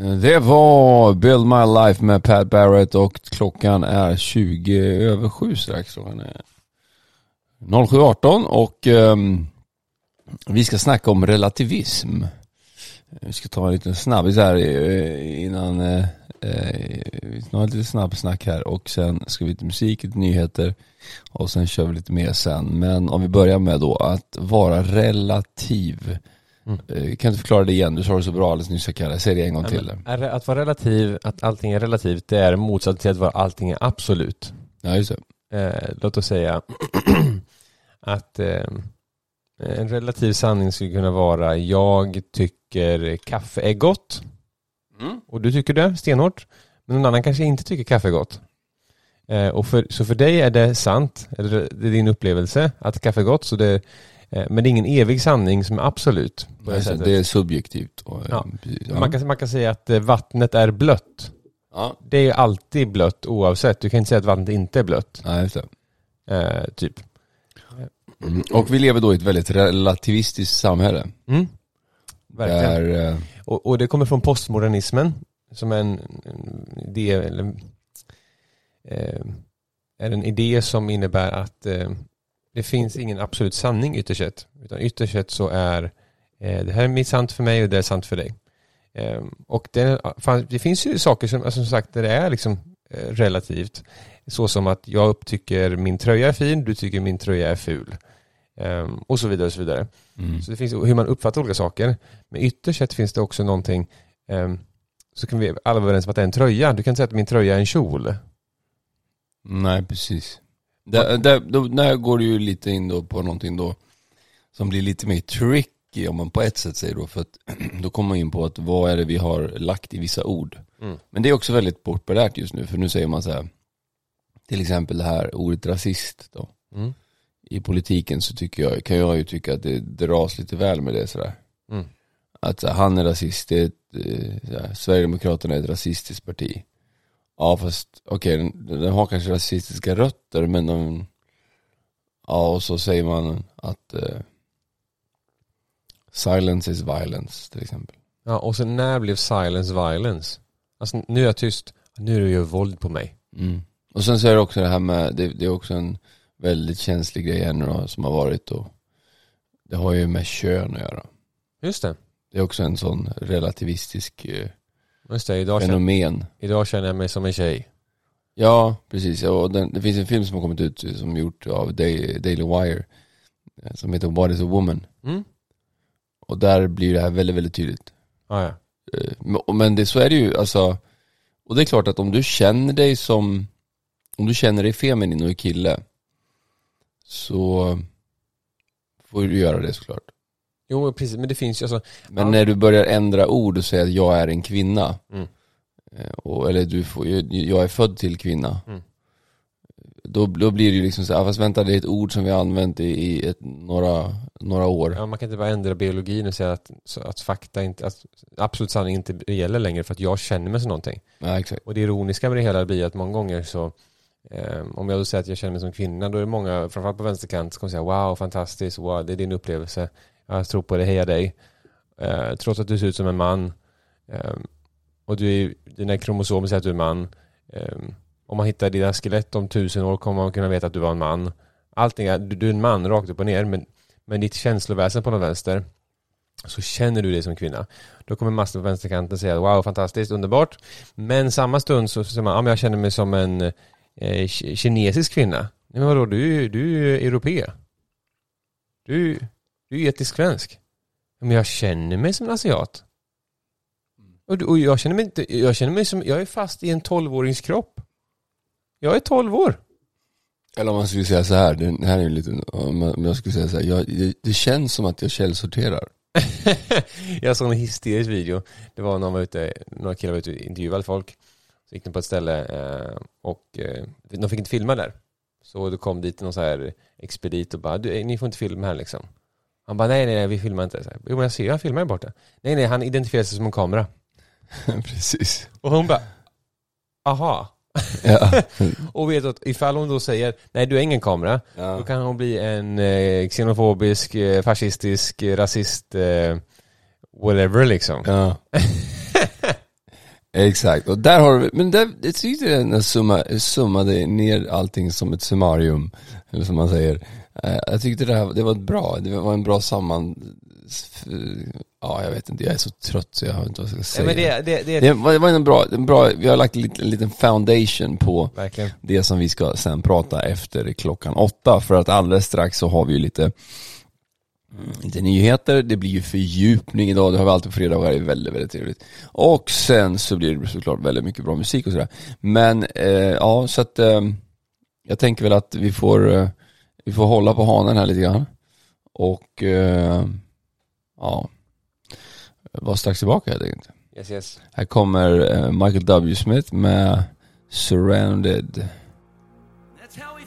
Eh, det var Build My Life med Pat Barrett och klockan är 20 över 7 strax. Klockan är 07.18 och um, vi ska snacka om relativism. Eh, vi ska ta en liten snabbis här eh, innan, eh, vi tar lite snabbsnack här och sen ska vi till musik, lite nyheter och sen kör vi lite mer sen. Men om vi börjar med då att vara relativ. Mm. Kan du förklara det igen? Du sa det så bra alldeles nyss, jag Säg det en gång till. Att vara relativ, att allting är relativt, det är motsatsen till att vara allting är absolut. Ja, just det. Eh, låt oss säga att eh, en relativ sanning skulle kunna vara jag tycker kaffe är gott. Mm. Och du tycker det stenhårt. Men någon annan kanske inte tycker kaffe är gott. Eh, och för, så för dig är det sant, eller det är din upplevelse att kaffe är gott. Så det, men det är ingen evig sanning som är absolut. Det, det är subjektivt. Och, ja. Ja. Man, kan, man kan säga att eh, vattnet är blött. Ja. Det är alltid blött oavsett. Du kan inte säga att vattnet inte är blött. Nej, just. Eh, typ. Mm. Och vi lever då i ett väldigt relativistiskt samhälle. Mm. Verkligen. Där, eh... och, och, det kommer från postmodernismen, som är en, en idé, eller, eh, är en idé som innebär att eh, det finns ingen absolut sanning ytterst sett. Utan ytterst sett så är eh, det här är sant för mig och det är sant för dig. Eh, och det, det, finns ju saker som, alltså, som sagt, där det är liksom eh, relativt. Så som att jag upptycker min tröja är fin, du tycker min tröja är ful. Um, och så vidare och så vidare. Mm. Så det finns hur man uppfattar olika saker. Men ytterst sett finns det också någonting, um, så kan vi alla vara överens om att det är en tröja. Du kan inte säga att min tröja är en kjol. Nej, precis. Där, där, då, där går det ju lite in då på någonting då som blir lite mer tricky om man på ett sätt säger då. För att då kommer man in på att vad är det vi har lagt i vissa ord. Mm. Men det är också väldigt populärt just nu för nu säger man så här till exempel det här ordet rasist då. Mm i politiken så tycker jag, kan jag ju tycka att det dras lite väl med det sådär. Mm. Att han är rasist, det är ett, ja, Sverigedemokraterna är ett rasistiskt parti. Ja fast okej, okay, den, den, har kanske rasistiska rötter men de, ja och så säger man att uh, silence is violence till exempel. Ja och sen när blev silence violence? Alltså nu är jag tyst, nu är du gör våld på mig. Mm. Och sen så är det också det här med, det, det är också en väldigt känslig grej ännu då, som har varit och det har ju med kön att göra. Just det. Det är också en sån relativistisk eh, Just det, idag fenomen. Känner, idag känner jag mig som en tjej. Ja, precis. Och den, det finns en film som har kommit ut som gjort av Daily Wire eh, som heter What is a woman? Mm. Och där blir det här väldigt, väldigt tydligt. Ah, ja. Eh, men det, så är det ju, alltså, och det är klart att om du känner dig som, om du känner dig feminin och är kille, så får du göra det såklart. Jo, precis, men det finns ju alltså Men all... när du börjar ändra ord och säger att jag är en kvinna, mm. Eh, och, eller du får, jag är född till kvinna, mm. då, då blir det ju liksom så här, ah, fast vänta det är ett ord som vi har använt i, i ett, några, några år. Ja, man kan inte bara ändra biologin och säga att, att fakta inte, att absolut sanning inte gäller längre för att jag känner mig som någonting. Ja, exakt. Och det ironiska med det hela blir att många gånger så Um, om jag då säger att jag känner mig som kvinna, då är det många, framförallt på vänsterkant, som kommer säga wow, fantastiskt, wow, det är din upplevelse. Jag tror på dig, heja dig. Eh, trots att du ser ut som en man. eh, och du är, dina kromosomer säger att du är man. Eh, om man hittar dina skelett om tusen år kommer man kunna veta att du var en man. Allting är, du, du är en man rakt upp och ner, men, men ditt känsloväsen på något vänster så känner du dig som kvinna. Då kommer massor på vänsterkanten säga wow, fantastiskt, underbart. Men samma stund så säger man, ja men jag känner mig som en eh, kinesisk kvinna. Men vadå, du, du är ju europé. Du, du är etisk svensk. Men jag känner mig som en asiat. Och, och jag känner mig inte, jag känner mig som, jag är fast i en tolvårings kropp. Jag är tolv år. Eller om man skulle säga så här, det här är en liten, om jag skulle säga så här, jag, det, det känns som att jag källsorterar. jag såg en hysterisk video. Det var någon var ute, några killar var ute och intervjuade folk. Så gick de på ett ställe eh, och eh, de fick inte filma där. Så då kom dit någon så här expedit och bara, du, ni får inte filma här liksom. Han bara, nej nej, nej vi filmar inte. Så här, jo men jag ser, han filmar ju borta. Nej nej, han identifierar sig som en kamera. Precis. Och hon bara, aha. Ja. och vet att ifall hon då säger, nej du är ingen kamera, ja. då kan hon bli en eh, xenofobisk, eh, fascistisk, rasist, eh, whatever liksom. Ja. Exakt, och där har vi, men där, jag tyckte den summa, summade ner allting som ett summarium, eller som man säger. Eh, Jag tyckte det, här, det var bra, det var en bra samman, ja jag vet inte, jag är så trött så jag har inte vad jag ska säga. men det, det, det, Det var, en bra, en bra, vi har lagt en liten, en liten foundation på verkligen. det som vi ska sen prata efter klockan åtta. För att alldeles strax så har vi ju lite, mm, lite nyheter, det blir ju fördjupning idag, det har vi alltid på fredagar, det är väldigt, väldigt trevligt. Och sen så blir det såklart väldigt mycket bra musik och sådär. Men eh, ja, så att eh, jag tänker väl att vi får, eh, vi får hålla på hanen här lite grann. Och eh, ja, var strax tillbaka helt enkelt. Yes, yes. Här kommer eh, Michael W. Smith med Surrounded.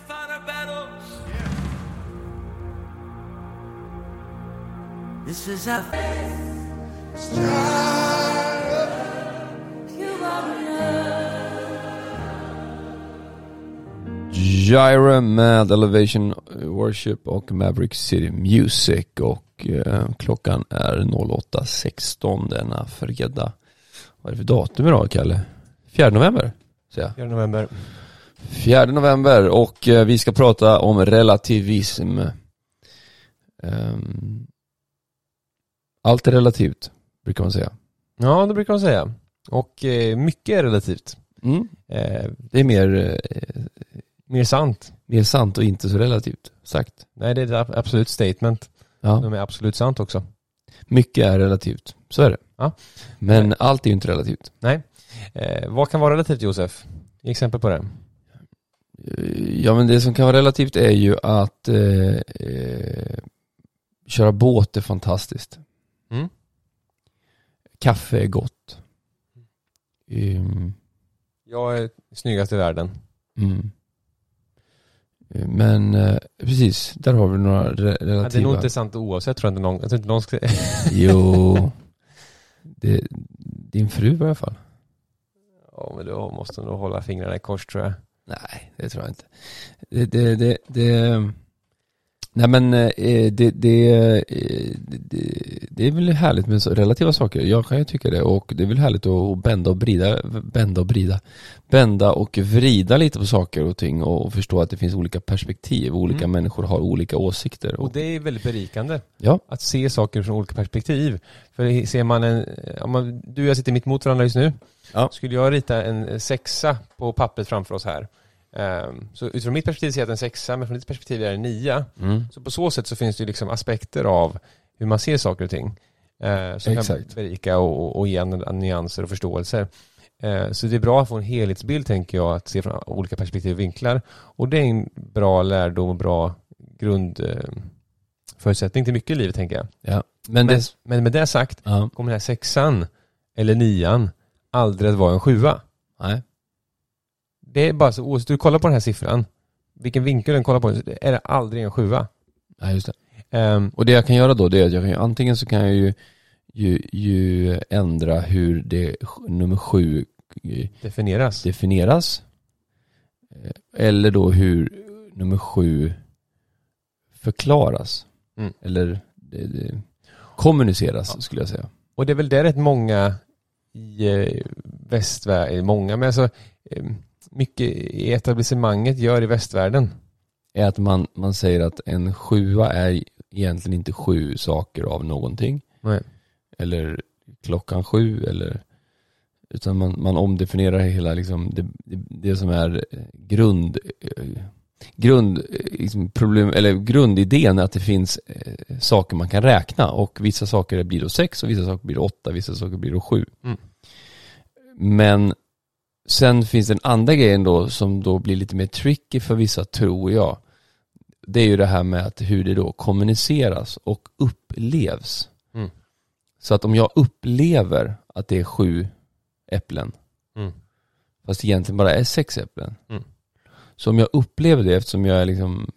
Our. This is how. Gyra med Elevation Worship och Maverick City Music och eh, klockan är 08.16 denna fredag. Vad är det för datum idag Kalle? 4 november? Säger jag. 4 november. 4 november och eh, vi ska prata om relativism. Ehm, allt är relativt, brukar man säga. Ja, det brukar man säga. Och eh, mycket är relativt. Mm. Eh, Det är mer, eh, mer sant. mer sant och inte så relativt sagt. Nej, det är ett absolut statement. Ja. De är absolut sant också. Mycket är relativt, så är det. Ja. Men allt är ju inte relativt. Eh, vad kan vara relativt Josef? Exempel på det. Eh, Ja men det som kan vara relativt är ju att eh, eh, köra båt är fantastiskt. Mm. Kaffe är gott. Mm. Jag är snyggast i världen. Mm. Eh, Men eh, precis, där har vi några re- Ja, det är relativa. nog inte sant oavsett tror jag inte någon, jag tror inte någon ska... Jo, det, din fru i alla fall. Ja, men då måste nog hålla fingrarna i kors tror jag. Nej, det tror jag inte. Det, det, det, det nej men eh, det, det, eh, det, det är väl härligt med relativa saker. Jag kan ju tycka det och det är väl härligt att bända och vrida, bända och vrida, bända och vrida lite på saker och ting och förstå att det finns olika perspektiv. Olika Mm. människor har olika åsikter. Och det är väldigt berikande. Ja. Att se saker från olika perspektiv. För ser man en, om man, du och jag sitter mitt mot varandra just nu. Ja. Skulle jag rita en sexa på pappret framför oss här. Ehm, så utifrån mitt perspektiv ser jag att en sexa, men från ditt perspektiv är det en nia. Mm. Så på så sätt så finns det ju liksom aspekter av hur man ser saker och ting. Eh, som kan Exakt. berika och, och, ge nyanser och förståelser. Eh, så det är bra att få en helhetsbild tänker jag, att se från olika perspektiv och vinklar. Och det är en bra lärdom och bra grundförutsättning eh, till mycket i livet tänker jag. Ja. Men, Men, det, men med det sagt, ja. kommer den här sexan eller nian aldrig att vara en sjua. Nej. Det är bara så, oavsett du kollar på den här siffran, vilken vinkel den kollar på, är det aldrig en sjua. Nej, just det. Ehm, Och det jag kan göra då det är att jag kan, antingen så kan jag ju, ju, ju ändra hur det nummer sju eh, definieras. definieras. Eh, Eller då hur nummer sju förklaras. Mm. Eller det, det, kommuniceras Ja. skulle jag säga. Och det är väl det rätt många i eh, västvärlden, många, men alltså eh, mycket i etablissemanget gör i västvärlden. Är att man, man säger att en sjua är egentligen inte sju saker av någonting. Nej. Eller klockan sju eller utan man, man omdefinierar hela liksom det, det, som är eh, grund eh, grund, eh, liksom problem, eller grundidén är att det finns saker man kan räkna och vissa saker blir då sex och vissa saker blir då åtta, vissa saker blir då sju. Mm. Men sen finns den andra grejen då som då blir lite mer tricky för vissa tror jag. Det är ju det här med att hur det då kommuniceras och upplevs. Mm. Så att om jag upplever att det är sju äpplen, Mm. fast det egentligen bara är sex äpplen. Mm. Så om jag upplever det eftersom jag är liksom,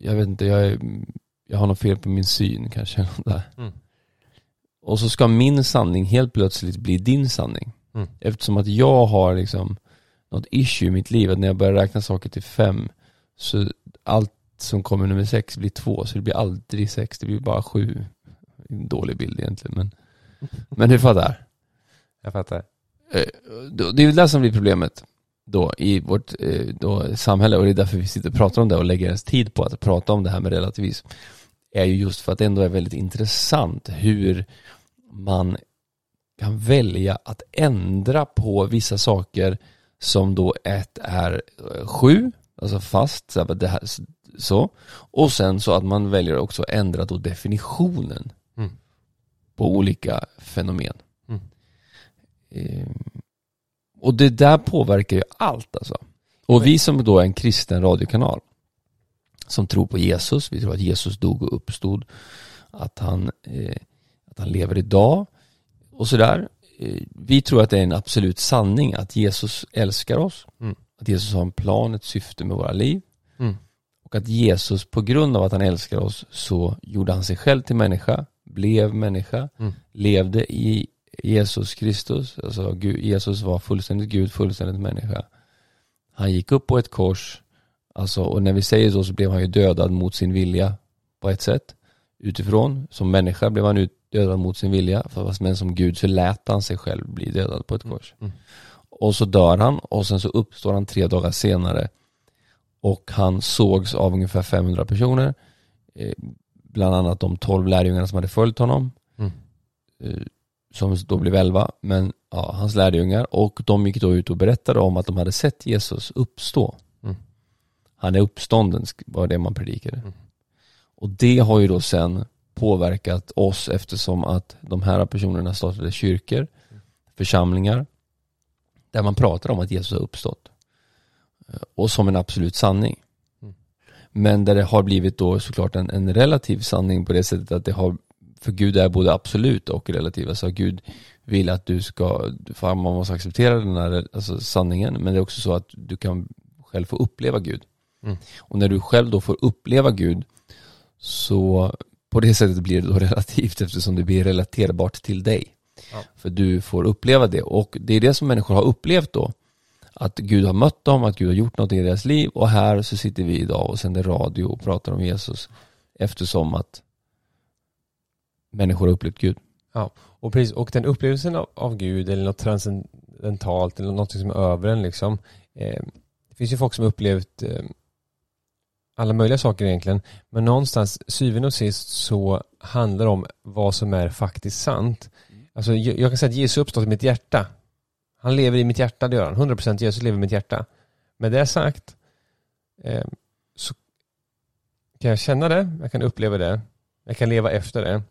jag vet inte, jag, är, jag har något fel på min syn kanske. där. Mm. Och så ska min sanning helt plötsligt bli din sanning. Mm. Eftersom att jag har liksom något issue i mitt liv, att när jag börjar räkna saker till fem, så allt som kommer nummer sex blir två, så det blir aldrig sex, det blir bara sju. En dålig bild egentligen, men, men du fattar. Jag fattar. Eh, Det är väl det som blir problemet då i vårt eh, då, samhälle och det är därför vi sitter och pratar om det och lägger ens tid på att prata om det här med relativism. Är ju just för att det ändå är väldigt intressant hur man kan välja att ändra på vissa saker som då ett är eh, sju, alltså fast, så, det här, så. Och sen så att man väljer också att ändra då definitionen Mm. på olika fenomen. Mm. Eh, och det där påverkar ju allt alltså. Och vi som då är en kristen radiokanal som tror på Jesus, vi tror att Jesus dog och uppstod, att han, eh, att han lever idag och sådär. Eh, vi tror att det är en absolut sanning att Jesus älskar oss, Mm. att Jesus har en plan, ett syfte med våra liv Mm. och att Jesus på grund av att han älskar oss så gjorde han sig själv till människa, blev människa, Mm. levde i Jesus Kristus, alltså Jesus var fullständigt Gud, fullständigt människa. Han gick upp på ett kors, alltså, och när vi säger så så blev han ju dödad mot sin vilja på ett sätt. Utifrån, som människa blev han ut- dödad mot sin vilja, fast men som Gud så lät han sig själv bli dödad på ett kors. Mm. Och så dör han och sen så uppstår han tre dagar senare och han sågs av ungefär 500 personer, eh, bland annat de 12 lärjungarna som hade följt honom Mm. eh, som då blev 11, men ja, hans lärjungar och de gick då ut och berättade om att de hade sett Jesus uppstå. Mm. Han är uppstånden, var det man predikade. Mm. Och det har ju då sen påverkat oss eftersom att de här personerna startade kyrkor, församlingar, där man pratar om att Jesus har uppstått. Eh, Och som en absolut sanning. Mm. Men där det har blivit då såklart en, en relativ sanning på det sättet att det har, för Gud är både absolut och relativ. Alltså Gud vill att du ska, för man måste acceptera den här alltså sanningen, men det är också så att du kan själv få uppleva Gud. Mm. Och när du själv då får uppleva Gud, så på det sättet blir det då relativt eftersom det blir relaterbart till dig. Ja. För du får uppleva det och det är det som människor har upplevt då. Att Gud har mött dem, att Gud har gjort något i deras liv och här så sitter vi idag och sänder radio och pratar om Jesus eftersom att människor har upplevt Gud. Och, precis, och den upplevelsen av, av Gud eller något transcendentalt eller något som är över en liksom. Eh, det finns ju folk som har upplevt eh, alla möjliga saker egentligen. Men någonstans, syvende och sist så handlar det om vad som är faktiskt sant. Alltså jag, kan säga att Jesus uppstått i mitt hjärta. Han lever i mitt hjärta, det gör han. 100% Jesus lever i mitt hjärta. Med det sagt eh, så kan jag känna det, jag kan uppleva det, jag kan leva efter det.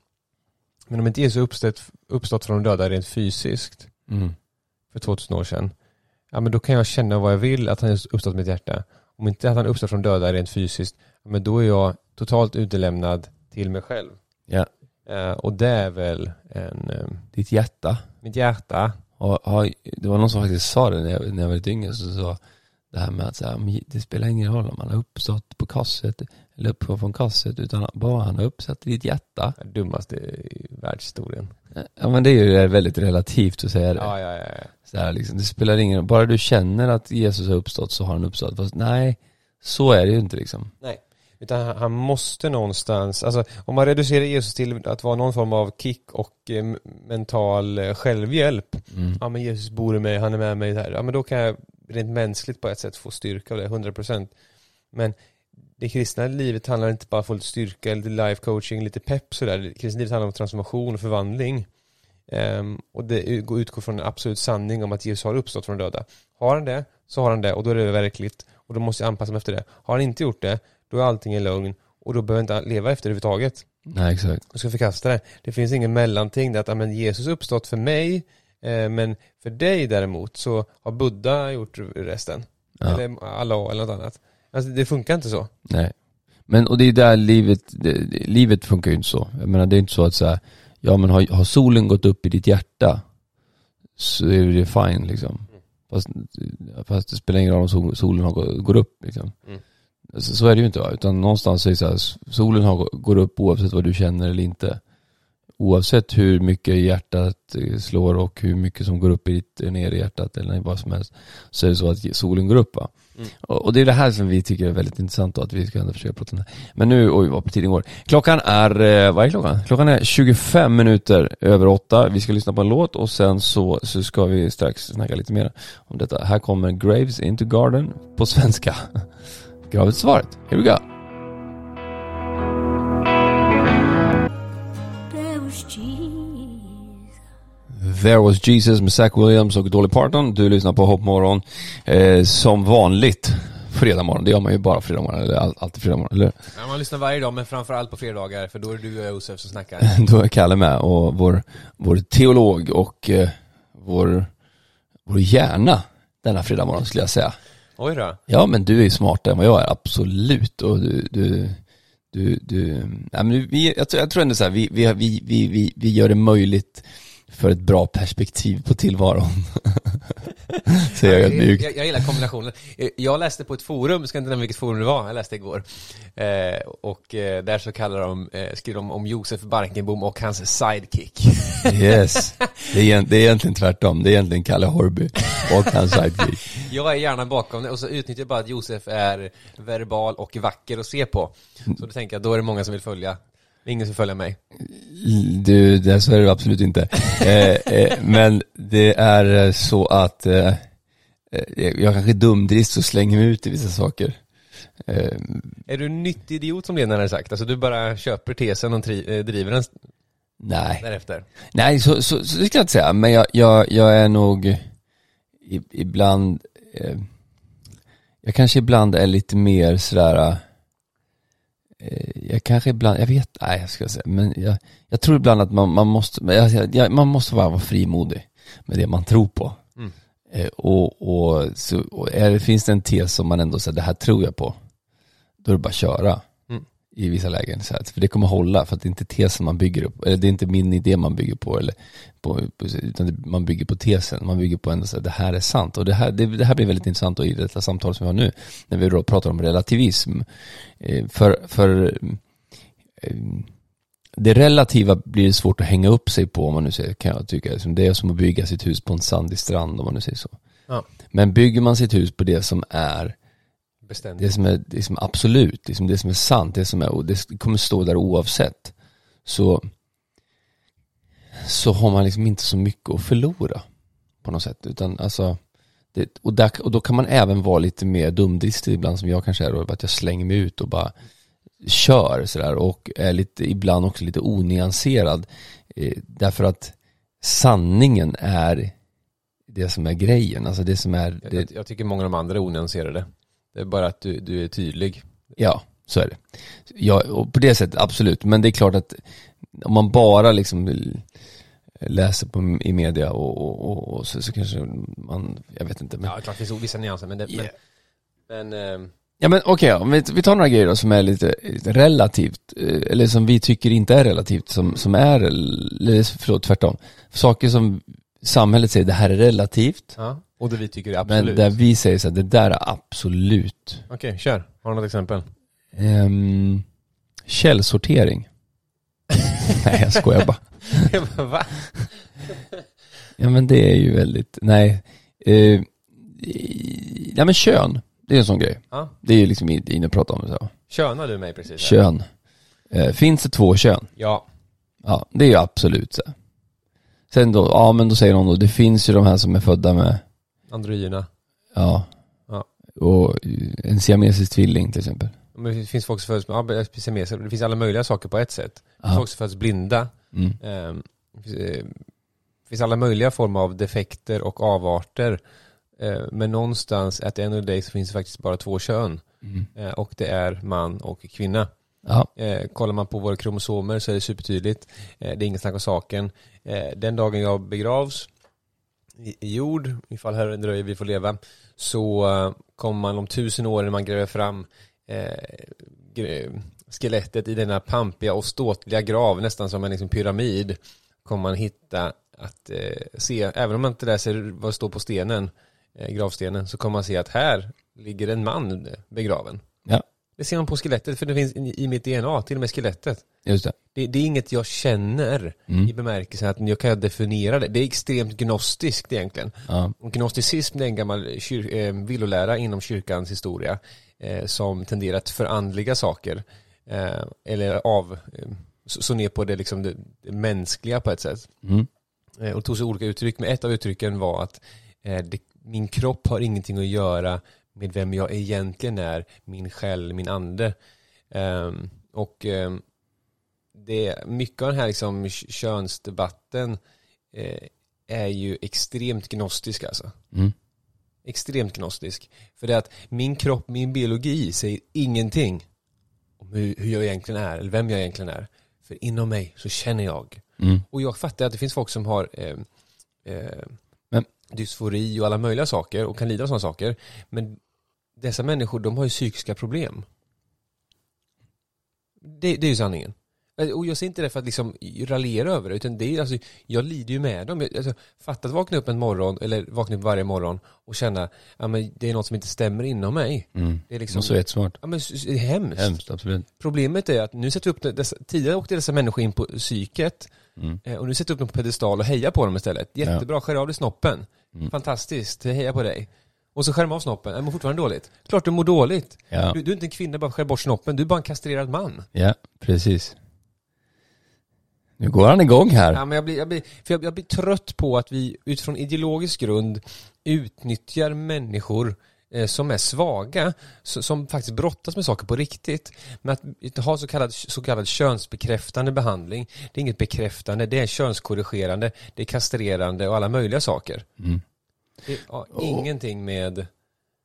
Men om inte Jesus uppstått, uppstått från de döda rent fysiskt Mm. för 2000 år sedan, ja men då kan jag känna vad jag vill att han har uppstått i mitt hjärta. Om inte att han uppstått från döda rent fysiskt, men då är jag totalt utelämnad till mig själv. Ja. Eh, och det är väl en, eh, Ditt hjärta. mitt hjärta. Har, har, det var någon som faktiskt sa det när jag, när jag var lite yngre, så sa det här med att så här, det spelar ingen roll om han har uppstått på korset eller upp från korset, utan bara han har uppsatt i ditt hjärta. Det dummaste i världshistorien. Ja men det är ju väldigt relativt att säga det. Ja, ja, ja. Så här, liksom, det spelar ingen roll, bara du känner att Jesus har uppstått så har han uppstått. Fast nej, så är det ju inte liksom. Nej. Utan han- han måste någonstans, alltså om man reducerar Jesus till att vara någon form av kick och eh, mental eh, självhjälp. Mm. Ja men Jesus bor i mig, han är med mig här. Ja men då kan jag rent mänskligt på ett sätt få styrka av det, 100%. Men det kristna livet handlar inte bara om att få lite styrka, lite life coaching, lite pepp sådär. Det kristna livet handlar om transformation och förvandling. Ehm, och det ut- utgår från en absolut sanning om att Jesus har uppstått från de döda. Har han det, så har han det och då är det verkligt. Och då måste jag anpassa mig efter det. Har han inte gjort det, då är allting en lögn. Och då behöver jag inte leva efter det överhuvudtaget. Nej exakt. Jag ska förkasta det. Det finns ingen mellanting där att ja, men Jesus uppstått för mig, eh, men för dig däremot så har Buddha gjort resten. Ja. Eller Allah eller något annat. Alltså det funkar inte så. Nej. Men och det är där livet, det, livet funkar ju inte så. Jag menar det är inte så att så här, ja men har, har solen gått upp i ditt hjärta så är det fine liksom. Fast, fast det spelar ingen roll om sol, solen har, gå- går upp liksom. Mm. Så, så är det ju inte va, utan någonstans är det så här, solen har, går upp oavsett vad du känner eller inte. Oavsett hur mycket hjärtat eh, slår och hur mycket som går upp i ditt, ner i hjärtat eller vad som helst. Så är det så att solen går upp va. Mm. Och, och det är det här som vi tycker är väldigt intressant då, att vi ska ändå försöka prata om det. Men nu, oj vad tiden går. Klockan är, eh, vad är klockan? Klockan är 25 minuter över åtta. Vi ska lyssna på en låt och sen så, så ska vi strax snacka lite mer om detta. Här kommer Graves into Garden på svenska. Gravet svaret. Here we go. There was Jesus med Zach Williams och Dolly Parton. Du lyssnar på Hoppmorgon. Eh, som vanligt fredag morgon. Det gör man ju bara fredag morgon, eller all, alltid fredag morgon, eller? Ja, man lyssnar varje dag, men framförallt på fredagar, för då är det du och Josef som snackar. Då är Kalle med och vår, vår teolog och eh, vår, vår hjärna denna fredag morgon skulle jag säga. Oj då. Ja men du är ju smartare än vad jag är, absolut. Och du, du, du, du nej, men vi, jag, tror- jag ändå så här, vi, vi, vi, vi, vi gör det möjligt för ett bra perspektiv på tillvaron. Säger jag jag, ödmjukt. jag, jag gillar kombinationen. Eh, Jag läste på ett forum, ska inte nämna vilket forum det var, jag läste igår. Eh, och eh, där så kallar de, eh, skriver de om Josef Barkenbom och hans sidekick. Yes, det är, det är egentligen tvärtom. Det är egentligen Kalle Horby och hans sidekick. Jag är gärna bakom det och så utnyttjar jag bara att Josef är verbal och vacker att se på. Så då tänker jag, då är det många som vill följa. Ingen som följer mig. Du, det så är det absolut inte. Eh, eh, men det är eh, så att eh, eh, jag kanske är dumdrist och slänger mig ut i vissa saker. Eh, Är du en nyttig idiot som Lena hade sagt? Alltså du bara köper tesen och driver den nej, därefter? nej så, så, så det ska jag inte säga. Men jag, jag, jag är nog ibland, jag kanske ibland är lite mer sådär, jag kanske ibland, jag vet, nej jag ska säga, men jag, jag tror ibland att man, man måste, jag, jag, man måste bara vara frimodig med det man tror på. Mm. Eh, och, och, så, och är, finns det en tes som man ändå säger, det här tror jag på, då är det bara att köra. I vissa lägen, så här, för det kommer hålla, för att det är inte tesen man bygger upp, eller det är inte min idé man bygger på, eller på, utan det, man bygger på tesen, man bygger på ändå så här, det här är sant. Och det här, det, det här blir väldigt intressant då i detta samtal som vi har nu, när vi då pratar om relativism. Eh, för, för eh, det relativa blir svårt att hänga upp sig på om man nu säger, kan jag tycka. Liksom, Det är som att bygga sitt hus på en sandig strand om man nu säger så. Ja. Men bygger man sitt hus på det som är Beständigt. det som är, det som är absolut, det som, det som är sant, det som är, och det kommer stå där oavsett. Så, så har man liksom inte så mycket att förlora på något sätt. Utan alltså, det, och, där, och då kan man även vara lite mer dumdristig ibland som jag kanske är, då, att jag slänger mig ut och bara kör sådär och är lite, ibland också lite onyanserad. Eh, därför att sanningen är det som är grejen, alltså det som är, Jag, det, jag tycker många av de andra är onyanserade. Det är bara att du, du är tydlig. Ja, så är det. Ja, och på det sättet absolut. Men det är klart att om man bara liksom läser på, i media och, och, och, och så, så kanske man, jag vet inte. Men, Ja, klart det finns vissa nyanser, men det, Yeah. men, men ehm, Ja men okej, vi, vi tar några grejer då som är lite, lite relativt, eh, eller som vi tycker inte är relativt, som, som är, eller förlåt tvärtom. Saker som samhället säger, det här är relativt, ja. Och det vi tycker är men absolut. där vi säger så här, det där är absolut. Okej, kör. Har du något exempel? Um, källsortering. Nej jag skojar bara. Va? Ja men det är ju väldigt, nej. Eh, ja men kön, det är en sån grej. Ja. Det är ju liksom inne och prata om så. Könar du mig precis? här? Kön. Eh, finns det två kön? Ja. Ja, det är ju absolut så. Sen då, ja men då säger någon då, det finns ju de här som är födda med, Androgyna. ja, Ja. och en siamesisk tvilling till exempel. Men det finns folk som föds med ja, siameser. Det finns alla möjliga saker på ett sätt. Det finns Ja. folk som föds blinda. Mm. Ehm, Det finns, eh, det finns alla möjliga former av defekter och avarter. Eh, Men någonstans, at the end of the day, så finns det faktiskt bara två kön. Mm. Eh, Och det är man och kvinna. Ja, Eh, kollar man på våra kromosomer så är det supertydligt. Eh, det är inget snack om saken. Eh, den dagen jag begravs i, i jord, ifall Herren dröjer vi får leva, så eh, kommer man om tusen år när man gräver fram eh, skelettet i denna pampiga och ståtliga grav, nästan som en liksom pyramid, kommer man hitta att eh, se, även om man inte läser vad det står på stenen, eh, gravstenen, så kommer man se att här ligger en man begraven. Det ser man på skelettet, för det finns i mitt DNA, till och med skelettet. Just det. Det, det är inget jag känner Mm. i bemärkelsen att jag kan definiera det. Det är extremt gnostiskt egentligen. Ja. Och Gnosticism det är en gammal kyr- eh, villolära inom kyrkans historia eh, som tenderar att förandliga saker. Eh, eller av, eh, så, så ner på det, liksom det, det mänskliga på ett sätt. Mm. Eh, och tog sig olika uttryck, men ett av uttrycken var att eh, det, min kropp har ingenting att göra med vem jag egentligen är, min själ, min ande. Ehm, och ehm, det, mycket av den här liksom könsdebatten eh, är ju extremt gnostisk alltså. Mm. Extremt gnostisk. För det är att min kropp, min biologi säger ingenting om hur, hur jag egentligen är, eller vem jag egentligen är. För inom mig så känner jag. Mm. Och jag fattar att det finns folk som har eh, eh, dysfori och alla möjliga saker och kan lida av sådana saker. Men dessa människor, de har ju psykiska problem. Det, det är ju sanningen. Eh, Och jag säger inte det för att liksom raljera över det, utan det är alltså, jag lider ju med dem. Alltså, fatta att vakna upp en morgon, eller vakna upp varje morgon och känna, ja men det är något som inte stämmer inom mig. Mm. Det är liksom, vara jättesmart. ja men det är hemskt. Hemskt, absolut. Problemet är att nu sätter vi upp dessa, tidigare åkte dessa människor in på psyket Mm. eh, och nu sätter vi upp dem på pedestal och hejar på dem istället. Jättebra, skär av dig snoppen. Mm. Fantastiskt, heja på dig. Och så skär de av snoppen, jag mår fortfarande dåligt. Klart du mår dåligt. Ja. Du, du är inte en kvinna bara skär bort snoppen, du är bara en kastrerad man. ja, precis. Nu går han igång här. Ja, men jag, blir, jag, blir, för jag, jag blir trött på att vi utifrån ideologisk grund utnyttjar människor som är svaga, som faktiskt brottas med saker på riktigt. Men att ha så kallad, så kallad könsbekräftande behandling, det är inget bekräftande, det är könskorrigerande, det är kastrerande och alla möjliga saker. Mm. Det har ingenting med...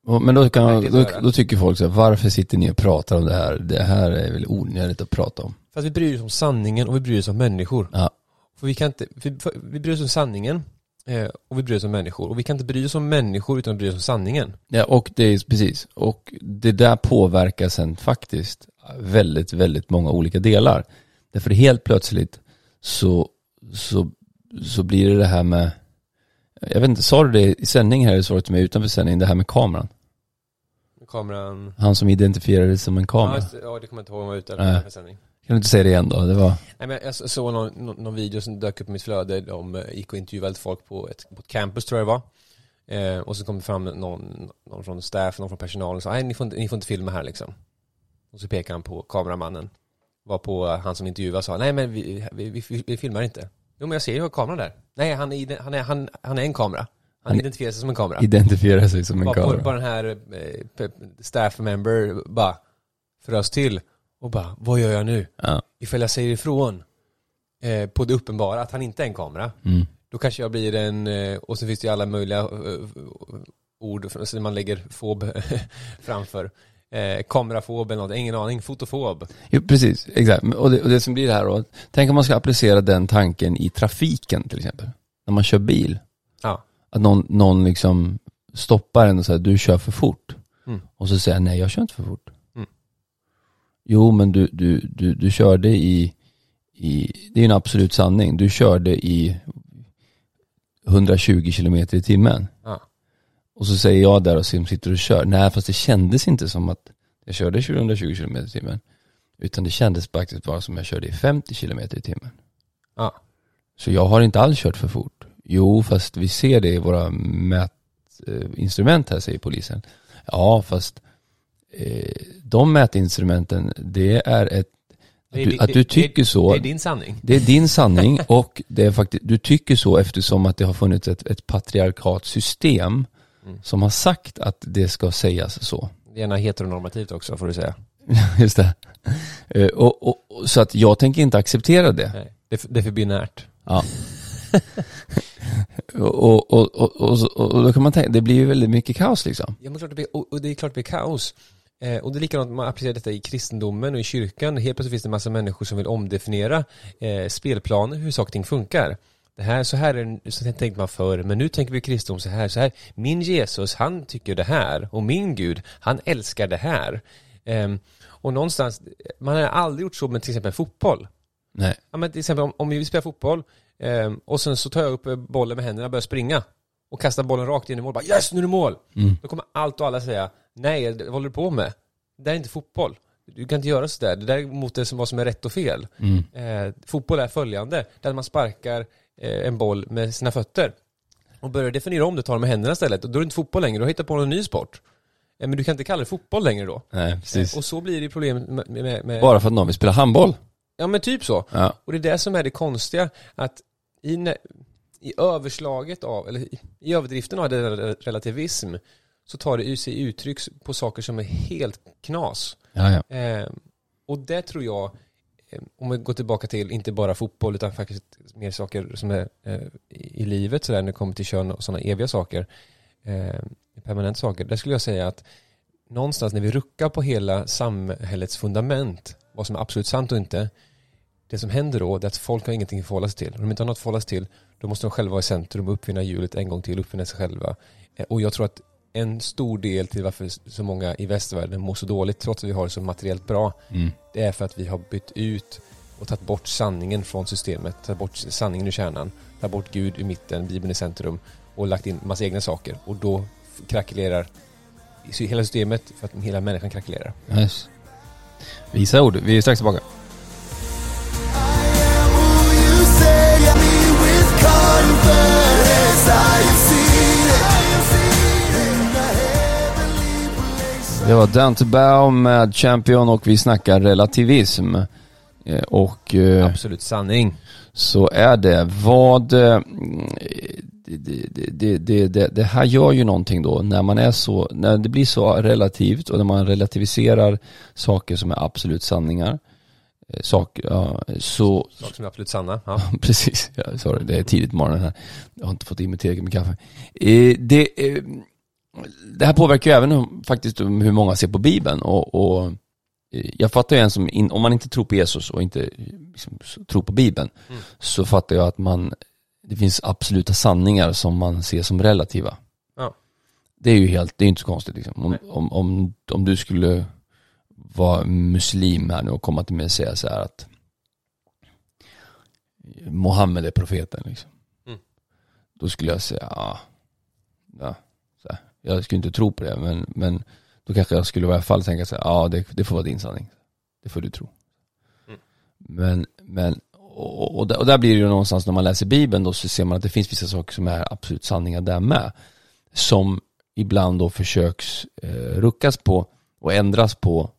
Och- Men då, kan då, då tycker folk så här, varför sitter ni och pratar om det här? Det här är väl onödigt att prata om. För att vi bryr oss om sanningen och vi bryr oss om människor. Ja. För vi kan inte, för, vi bryr oss om sanningen eh, och vi bryr oss om människor. Och vi kan inte bry oss om människor utan att bry oss om sanningen. Ja, och det är precis. Och det där påverkar sen faktiskt väldigt, väldigt många olika delar. Därför helt plötsligt så, så, så blir det det här med, jag vet inte, sa du det i sändning här eller sa du till mig utanför sändning, det här med kameran? Kameran... Han som identifierades som en Ja, kamera. just det. ja, det kommer jag inte ihåg om jag var ute eller sändning. Kan du inte säga det igen då? Det var, Nej men jag så- såg någon, någon, video som dök upp i mitt flöde, de eh, gick och intervjuade folk på ett, på ett campus tror jag det var. Eh, och så kom det fram någon, någon från staff, någon från personalen och sa nej ni får, inte, ni får inte filma här liksom. Och så pekade han på kameramannen. Var på han som intervjuade sa nej men vi, vi, vi, vi filmar inte. Jo men jag ser ju kameran där. Nej han är, han är, han, han är en kamera. Han, Han- identifierar sig som en kamera. identifierar sig som en bara, på, kamera. bara den här eh, staff member bara frös till och bara vad gör jag nu? Ja. ifall jag säger ifrån eh, på det uppenbara att han inte är en kamera, Mm. då kanske jag blir en, eh, och så finns det ju alla möjliga eh, ord som man lägger fob framför. Eh, kamerafob eller något, ingen aning, fotofob. Jo, precis, exakt. Och det, och det som blir det här då, tänk om man ska applicera den tanken i trafiken till exempel. När man kör bil. Ja. Att någon, någon liksom stoppar en och säger du kör för fort. Mm. Och så säger jag nej jag kör inte för fort. Jo men du, du, du, du körde i, i, det är en absolut sanning, du körde i 120 kilometer i timmen. Ja. Och så säger jag där och som sitter och kör, nej fast det kändes inte som att jag körde 120 kilometer i timmen. Utan det kändes faktiskt bara som jag körde i 50 kilometer i timmen. Ja. Så jag har inte alls kört för fort. Jo, fast vi ser det i våra mätinstrument här, säger polisen. Ja, fast de mätinstrumenten, det är ett, Det är du, att du tycker det, så, Det är din sanning. det är din sanning och det är faktiskt, du tycker så eftersom att det har funnits ett, ett patriarkatsystem Mm. som har sagt att det ska sägas så. Gärna heteronormativt också får du säga. Just det. Eh, Och, och, och, så att jag tänker inte acceptera det. Nej. Det, är för- binärt. Ja. och, och, och, då kan man tänka, det blir ju väldigt mycket kaos liksom. Ja, men klart det blir, och och det är klart det blir kaos. Eh, och det är likadant man applicerar detta i kristendomen och i kyrkan. Helt plötsligt finns det en massa människor som vill omdefiniera eh, spelplaner, hur saker och ting funkar. Det här, så här är så tänkte man förr, men nu tänker vi kristendom så här, så här. Min Jesus, han tycker det här. Och min Gud, han älskar det här. Ehm, och någonstans, man har aldrig gjort så med till exempel fotboll. Nej. Ja, men till exempel om, om vi spelar fotboll ehm, och sen så tar jag upp eh, bollen med händerna och börjar springa och kastar bollen rakt in i mål. Bara, yes, nu är det mål! Mm. Då kommer allt och alla säga Nej, vad håller du på med? det där är inte fotboll. Du kan inte göra sådär. Det där är mot det som, vad som är rätt och fel. Mm. Eh, fotboll är följande, där man sparkar eh, en boll med sina fötter. Och börjar definiera om det, tar det med händerna istället. Och då är det inte fotboll längre, du har hittat på en ny sport. Eh, men du kan inte kalla det fotboll längre då. Nej, precis. Eh, och så blir det problem med, med, med Bara för att någon vill spela handboll. Ja men typ så. Ja. Och det är det som är det konstiga, att i, i överslaget av, eller i, överdriften av relativism, så tar det sig uttryck på saker som är helt knas. Ja, ja. Eh, och det tror jag, eh, om vi går tillbaka till inte bara fotboll utan faktiskt mer saker som är eh, i, livet sådär när det kommer till kön och sådana eviga saker, eh, permanent saker, där skulle jag säga att någonstans när vi ruckar på hela samhällets fundament, vad som är absolut sant och inte, det som händer då är att folk har ingenting att förhålla sig till. Om de inte har något att förhålla sig till, då måste de själva vara i centrum och uppfinna hjulet en gång till, uppfinna sig själva. Eh, Och jag tror att en stor del till varför så många i västvärlden mår så dåligt, trots att vi har det så materiellt bra, Mm. det är för att vi har bytt ut och tagit bort sanningen från systemet, tagit bort sanningen ur kärnan, tagit bort Gud ur mitten, Bibeln i centrum och lagt in massa egna saker. Och då krackelerar hela systemet för att hela människan krackelerar. Yes. Visa ord, vi är strax tillbaka. Det var Dante Baum med Champion och vi snackar relativism. Eh, Och eh, Absolut sanning. så är det. Vad... eh, Det, det, det, det, här gör ju någonting då när man är så, när det blir så relativt och när man relativiserar saker som är absolut sanningar. Sak, ja, så, Saker som är absolut sanna. Ja. precis, ja, sorry, det är tidigt på morgonen här. Jag har inte fått i mig tillräckligt med kaffe. Det, det här påverkar ju även faktiskt hur många ser på Bibeln och, och eh, jag fattar ju en som, in, om man inte tror på Jesus och inte liksom, tror på Bibeln, Mm. så fattar jag att man, det finns absoluta sanningar som man ser som relativa. Ja. Det är ju helt, det är inte så konstigt liksom. Om, om, om, om du skulle vara muslim här nu och komma till mig och säga så här att Mohammed är profeten liksom. Mm. Då skulle jag säga, ja, ja här. Jag skulle inte tro på det men, men då kanske jag skulle i alla fall tänka så här, ja det, det får vara din sanning. Det får du tro. Mm. Men, men och, och, där, och där blir det ju någonstans när man läser Bibeln då så ser man att det finns vissa saker som är absolut sanningar där med. Som ibland då försöks eh, ruckas på och ändras på.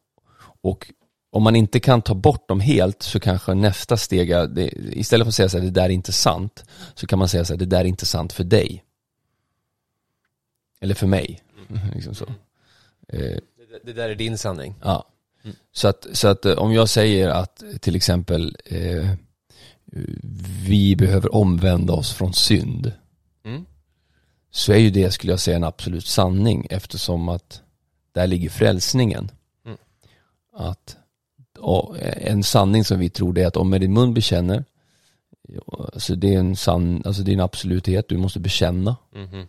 Och om man inte kan ta bort dem helt så kanske nästa steg är, det, istället för att säga så här, det där är inte sant, så kan man säga så här, det där är inte sant för dig. Eller för mig. liksom så. Eh, Det, det där är din sanning. Ja. Mm. Så att, så att eh, om jag säger att till exempel eh, vi behöver omvända oss från synd Mm. så är ju det skulle jag säga en absolut sanning eftersom att där ligger frälsningen. Mm. Att en sanning som vi tror det är att om med din mun bekänner Alltså det är en sann, alltså det är en absoluthet, du måste bekänna Mhm.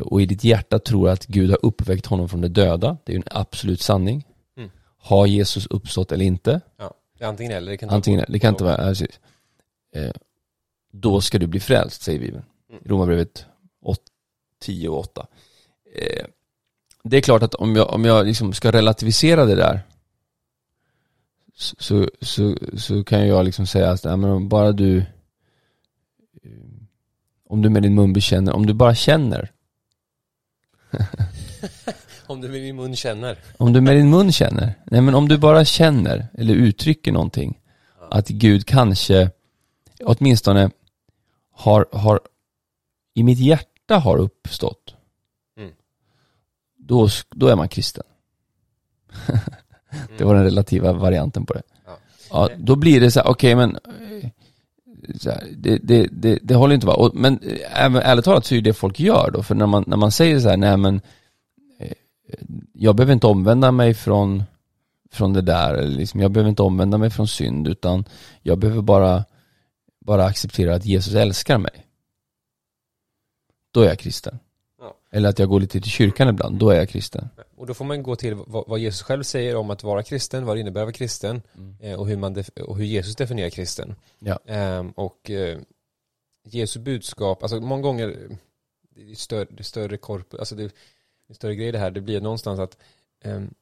Och i ditt hjärta tror att Gud har uppväckt honom från de döda. Det är ju en absolut sanning. Mm. Har Jesus uppstått eller inte? Ja. Det är antingen eller. Det kan Antingen, på- det kan inte vara, precis. Eh, då ska du bli frälst, säger Bibeln. Mm. Romarbrevet 8, 10 och 8. Eh, det är klart att om jag, om jag liksom ska relativisera det där så, så, så, kan jag liksom säga att nej, men bara du eh, om du med din mun bekänner, om du bara känner Om du med din mun känner. Om du med din mun känner, nej men om du bara känner eller uttrycker någonting, att Gud kanske åtminstone har, har i mitt hjärta har uppstått, Mm. då, då är man kristen. det var den relativa varianten på det. Ja. Då blir det så här, okej men eh, så här, det, det, det, det håller inte va. Och, men eh, även, ärligt talat så är det det folk gör då, för när man, när man säger så här, nej men eh, jag behöver inte omvända mig från, från det där, eller liksom, jag behöver inte omvända mig från synd, utan jag behöver bara, bara acceptera att Jesus älskar mig. Då är jag kristen. Eller att jag går lite till kyrkan ibland, då är jag kristen. Och då får man gå till vad, vad Jesus själv säger om att vara kristen, vad det innebär att vara kristen eh, och, hur man och hur Jesus definierar kristen. Ja. Ehm, och eh, Jesu budskap, alltså många gånger, eh, det är större, det är större korp, alltså det är en större grej det här, det blir någonstans att ehm,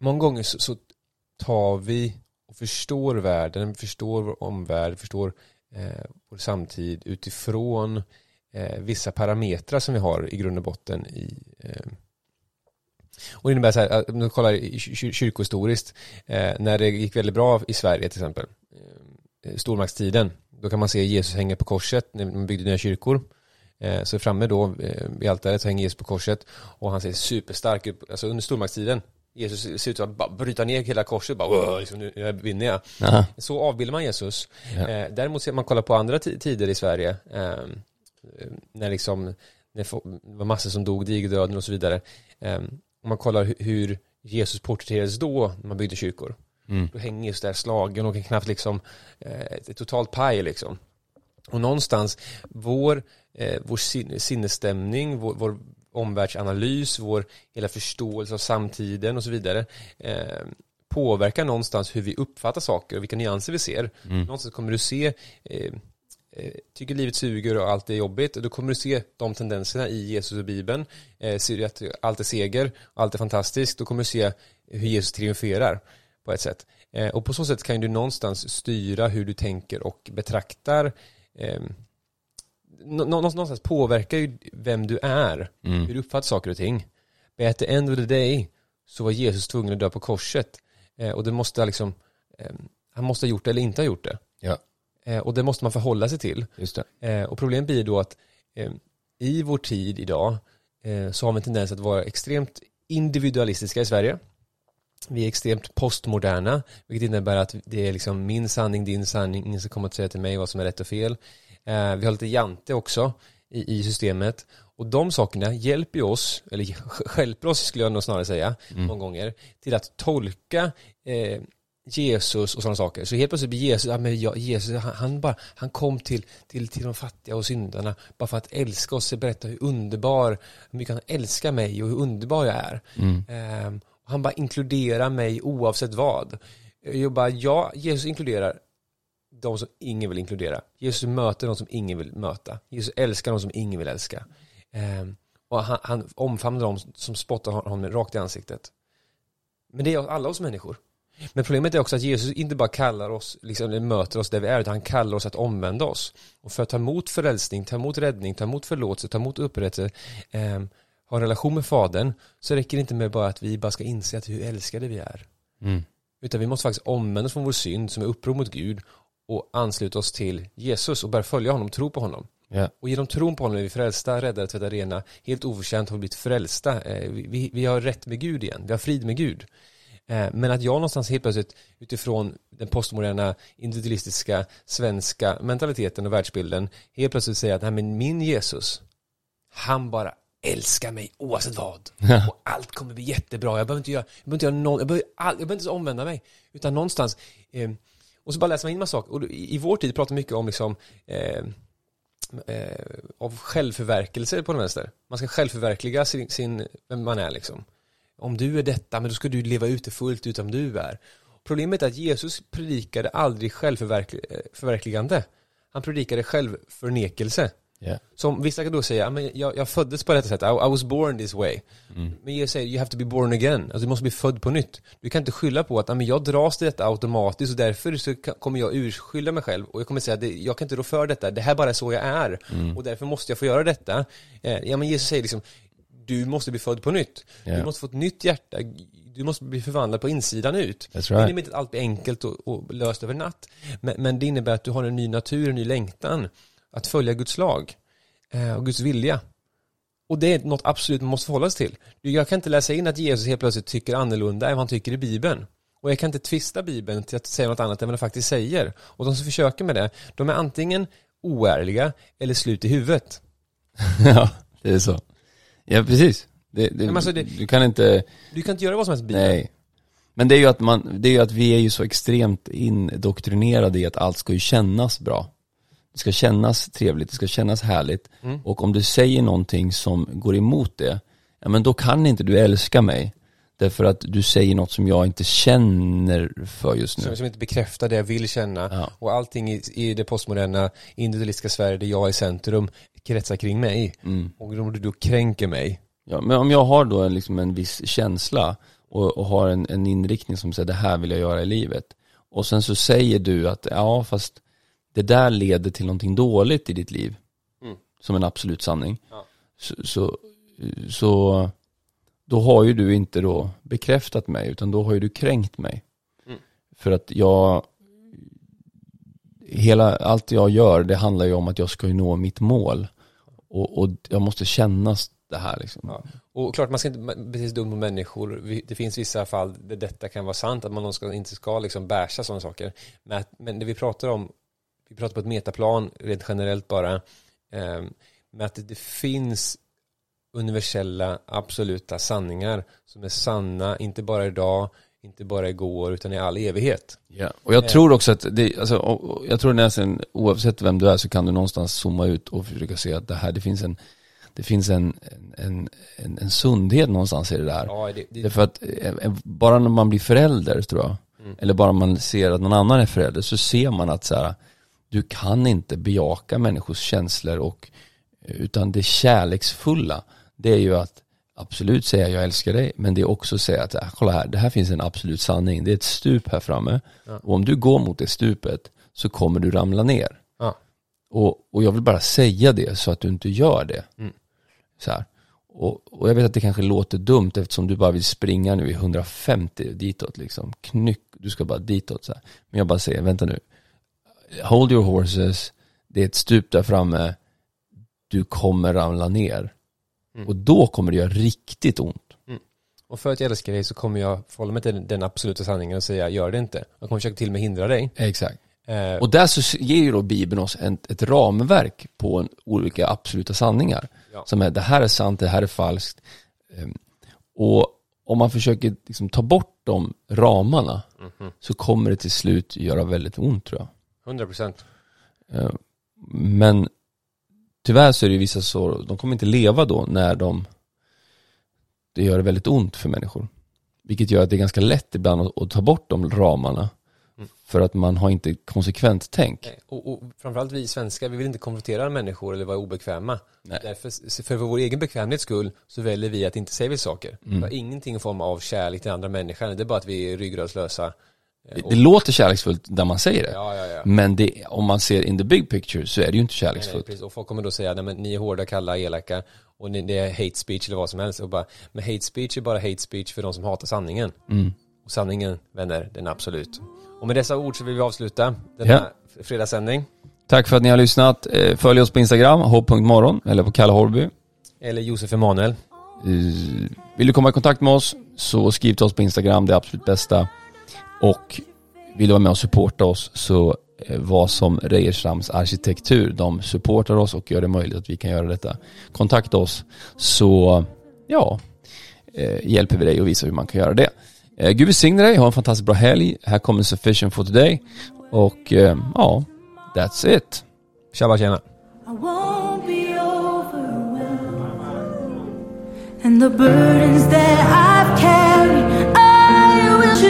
många gånger så, så tar vi och förstår världen, förstår vår omvärld, förstår eh, vår samtid utifrån eh, vissa parametrar som vi har i grund och botten i eh, och det innebär så här, eh, om du kollar kyrkohistoriskt, eh, när det gick väldigt bra i Sverige till exempel, eh, stormaktstiden, då kan man se Jesus hänga på korset när man byggde nya kyrkor. Eh, så framme då eh, vid altaret så hänger Jesus på korset och han ser superstark ut, alltså under stormaktstiden. Jesus ser ut att bara bryta ner hela korset, bara "Wow, liksom, nu vinner jag. Ja. Så avbildar man Jesus. Ja. Eh, däremot ser man kollar på andra ti- tider i Sverige, eh, när liksom, när det var massor som dog, digerdöden och så vidare. Eh, om man kollar hu- hur Jesus porträtterades då, när man byggde kyrkor. Mm. Då hänger just där slagen och knappt liksom, eh, totalt paj liksom. Och någonstans, vår, eh, vår sin, sinnesstämning, vår, vår omvärldsanalys, vår hela förståelse av samtiden och så vidare eh, påverkar någonstans hur vi uppfattar saker och vilka nyanser vi ser. Mm. Någonstans kommer du se eh, eh, tycker livet suger och allt är jobbigt, då kommer du se de tendenserna i Jesus och Bibeln. Ser du att allt är seger, allt är fantastiskt, då kommer du se hur Jesus triumferar på ett sätt. Och på så sätt kan du någonstans styra hur du tänker och betraktar nå- nå- någonstans påverkar ju vem du är, Mm. hur du uppfattar saker och ting. Men at the end of the day så var Jesus tvungen att dö på korset. Eh, och det måste liksom, eh, han måste ha gjort det eller inte ha gjort det. Ja, Eh, och det måste man förhålla sig till. just det. Eh, och problemet blir då att eh, i vår tid idag eh, så har vi en tendens att vara extremt individualistiska i Sverige. Vi är extremt postmoderna, vilket innebär att det är liksom min sanning, din sanning, ingen ska komma och säga till mig vad som är rätt och fel. Eh, vi har lite jante också i, i systemet. Och de sakerna hjälper oss, eller hjälper oss skulle jag nog snarare säga, många gånger, till att tolka eh, Jesus och sådana saker. Så helt plötsligt blir Jesus, ja, men Jesus han, han, bara, han kom till, till, till de fattiga och syndarna bara för att älska oss och berätta hur underbar, hur mycket han älskar mig och hur underbar jag är. Mm. Och han bara inkluderar mig oavsett vad. Jag bara, ja, Jesus inkluderar de som ingen vill inkludera. Jesus möter de som ingen vill möta. Jesus älskar de som ingen vill älska. Ehm, och han, han omfamnar de som spottar honom rakt i ansiktet. Men det är alla oss människor. Men problemet är också att Jesus inte bara kallar oss, liksom, möter oss där vi är, utan han kallar oss att omvända oss. Och för att ta emot frälsning, ta emot räddning, ta emot förlåtelse, ta emot upprättelse, ehm, ha en relation med Fadern, så räcker det inte med bara att vi bara ska inse att hur älskade vi är. Mm. Utan vi måste faktiskt omvända oss från vår synd som är uppror mot Gud och ansluta oss till Jesus och börja följa honom, tro på honom. Ja. Och genom tron på honom är vi frälsta, räddade, tvättade rena, helt oförtjänt har vi blivit frälsta. Eh, Vi, vi, vi har rätt med Gud igen, vi har frid med Gud. Eh, Men att jag någonstans helt plötsligt utifrån den postmoderna individualistiska svenska mentaliteten och världsbilden helt plötsligt säger att nej men min Jesus, han bara älskar mig oavsett vad. Och allt kommer bli jättebra. Jag behöver inte göra, jag behöver inte göra någon, jag behöver, all, jag behöver inte ens omvända mig. Utan någonstans, eh, och så bara läser man in massa saker. Och i, vår tid pratar mycket om liksom, eh, eh, av självförverkelse på den vänster. Man ska självförverkliga sin, sin, vem man är liksom. Om du är detta, men då ska du leva ut det fullt ut om du är. Problemet är att Jesus predikade aldrig självförverkligande. Eh, Han predikade självförnekelse. Ja. Som vissa kan då säga, "Ja, men jag, jag föddes på detta sätt, I, I was born this way. Mm. Men jag säger, you have to be born again. Alltså du måste bli född på nytt. Du kan inte skylla på att, "Ja, men jag dras till detta automatiskt och därför så kommer jag urskylla mig själv. Och jag kommer säga, det, jag kan inte rå för detta, det här bara är så jag är. Och därför måste jag få göra detta. Eh, ja men Jesus säger liksom, du måste bli född på nytt. Ja. Du måste få ett nytt hjärta. Du måste bli förvandlad på insidan ut. That's Det right. innebär inte att allt blir enkelt och, och löst över natt. Men, men det innebär att du har en ny natur, en ny längtan. Att följa Guds lag eh, och Guds vilja. Och det är något absolut man måste förhålla sig till. Jag kan inte läsa in att Jesus helt plötsligt tycker annorlunda än vad han tycker i Bibeln. Och jag kan inte tvista Bibeln till att säga något annat än vad den faktiskt säger. Och de som försöker med det, de är antingen oärliga eller slut i huvudet. ja, det är så. Ja, precis. Det, det, alltså det- Du kan inte, Du kan inte göra vad som helst i Bibeln. nej. Men det är ju att man, det är ju att vi är ju så extremt indoktrinerade i att allt ska ju kännas bra. Det ska kännas trevligt, det ska kännas härligt. Mm. Och om du säger någonting som går emot det, ja men då kan inte du älska mig. Därför att du säger något som jag inte känner för just nu. Som, som inte bekräftar det jag vill känna. Ja. Och allting i, i det postmoderna individualistiska Sverige där jag är centrum kretsar kring mig. Mm. Och om du då kränker mig. Ja, men om jag har då en, liksom en viss känsla och, och har en, en inriktning som säger det här vill jag göra i livet. Och sen så säger du att ja fast det där leder till någonting dåligt i ditt liv. Mm. Som en absolut sanning. Ja. Så, så, så då har ju du inte då bekräftat mig utan då har ju du kränkt mig. Mm. För att jag hela, allt jag gör det handlar ju om att jag ska ju nå mitt mål. Och, och jag måste känna det här liksom. Ja. Och klart man ska inte sig dumt mot människor. Det finns vissa fall där detta kan vara sant, att man inte ska liksom basha sådana saker. Men, men det vi pratar om, vi pratar på ett metaplan rent generellt bara, eh, med att det, finns universella absoluta sanningar som är sanna, inte bara idag, inte bara igår, utan i all evighet. Ja, och jag tror också att det, alltså, jag tror nästan oavsett vem du är så kan du någonstans zooma ut och försöka se att det här, det finns en, det finns en, en, en, en sundhet någonstans i det där. Ja, det, det, Därför att eh, bara när man blir förälder tror jag, Mm. eller bara man ser att någon annan är förälder så ser man att så här, du kan inte bejaka människors känslor och utan det kärleksfulla det är ju att absolut säga jag älskar dig men det är också säga att ah, kolla här, det här finns en absolut sanning, det är ett stup här framme Ja. och om du går mot det stupet så kommer du ramla ner. Ja. Och, och jag vill bara säga det så att du inte gör det. Mm. Så här. Och, och jag vet att det kanske låter dumt eftersom du bara vill springa nu i 150 ditåt liksom. Knyck, du ska bara ditåt så här. Men jag bara säger, vänta nu. Hold your horses, det är ett stup där framme, du kommer ramla ner. Mm. Och då kommer det göra riktigt ont. och för att jag älskar dig så kommer jag förhålla mig till den, absoluta sanningen och säga gör det inte. Jag kommer försöka till och med hindra dig. Exakt. Eh, Och där så ger ju då Bibeln oss ett, ett ramverk på en, olika absoluta sanningar. Ja. Som är, det här är sant, det här är falskt. Ehm, Och om man försöker liksom ta bort de ramarna Mhm. så kommer det till slut göra väldigt ont tror jag. 100 procent. Eh, Men tyvärr så är det ju vissa så, de kommer inte leva då när de, det gör väldigt ont för människor. Vilket gör att det är ganska lätt ibland att, att ta bort de ramarna. Mm. För att man har inte konsekvent tänk. Och, och framförallt vi svenskar, vi vill inte konfrontera människor eller vara obekväma. Nej. Därför, för vår egen bekvämlighets skull så väljer vi att inte säga vissa saker. Mm. Det har ingenting i form av kärlek till andra människor. Det är bara att vi är ryggradslösa. Det, det låter kärleksfullt där man säger det. Ja, ja, ja. Men det, om man ser in the big picture så är det ju inte Nej, nej, kärleksfullt. precis. Och folk kommer då säga, nej men ni är hårda, kalla, elaka och ni, det är hate speech eller vad som helst. Och bara, men hate speech är bara hate speech för de som hatar sanningen. Mm. Och sanningen, vänner, den är absolut. Och med dessa ord så vill vi avsluta den Ja. fredagssändning. Tack för att ni har lyssnat. Eh, Följ oss på Instagram, hopp.morgon eller på Kalle Horby. Eller Josef Emanuel. Eh, Vill du komma i kontakt med oss så skriv till oss på Instagram, det är absolut bästa. Och vill du vara med och supporta oss så eh, var som Reierstrams arkitektur. De supportar oss och gör det möjligt att vi kan göra detta. Kontakta oss så ja, eh, hjälper vi dig och visar hur man kan göra det. Eh, Gud välsigne dig, ha en fantastiskt bra helg. Här kommer Sufficient for Today. Och eh, ja, that's it. Tjaba tjena. I won't be overwhelmed. And the burdens that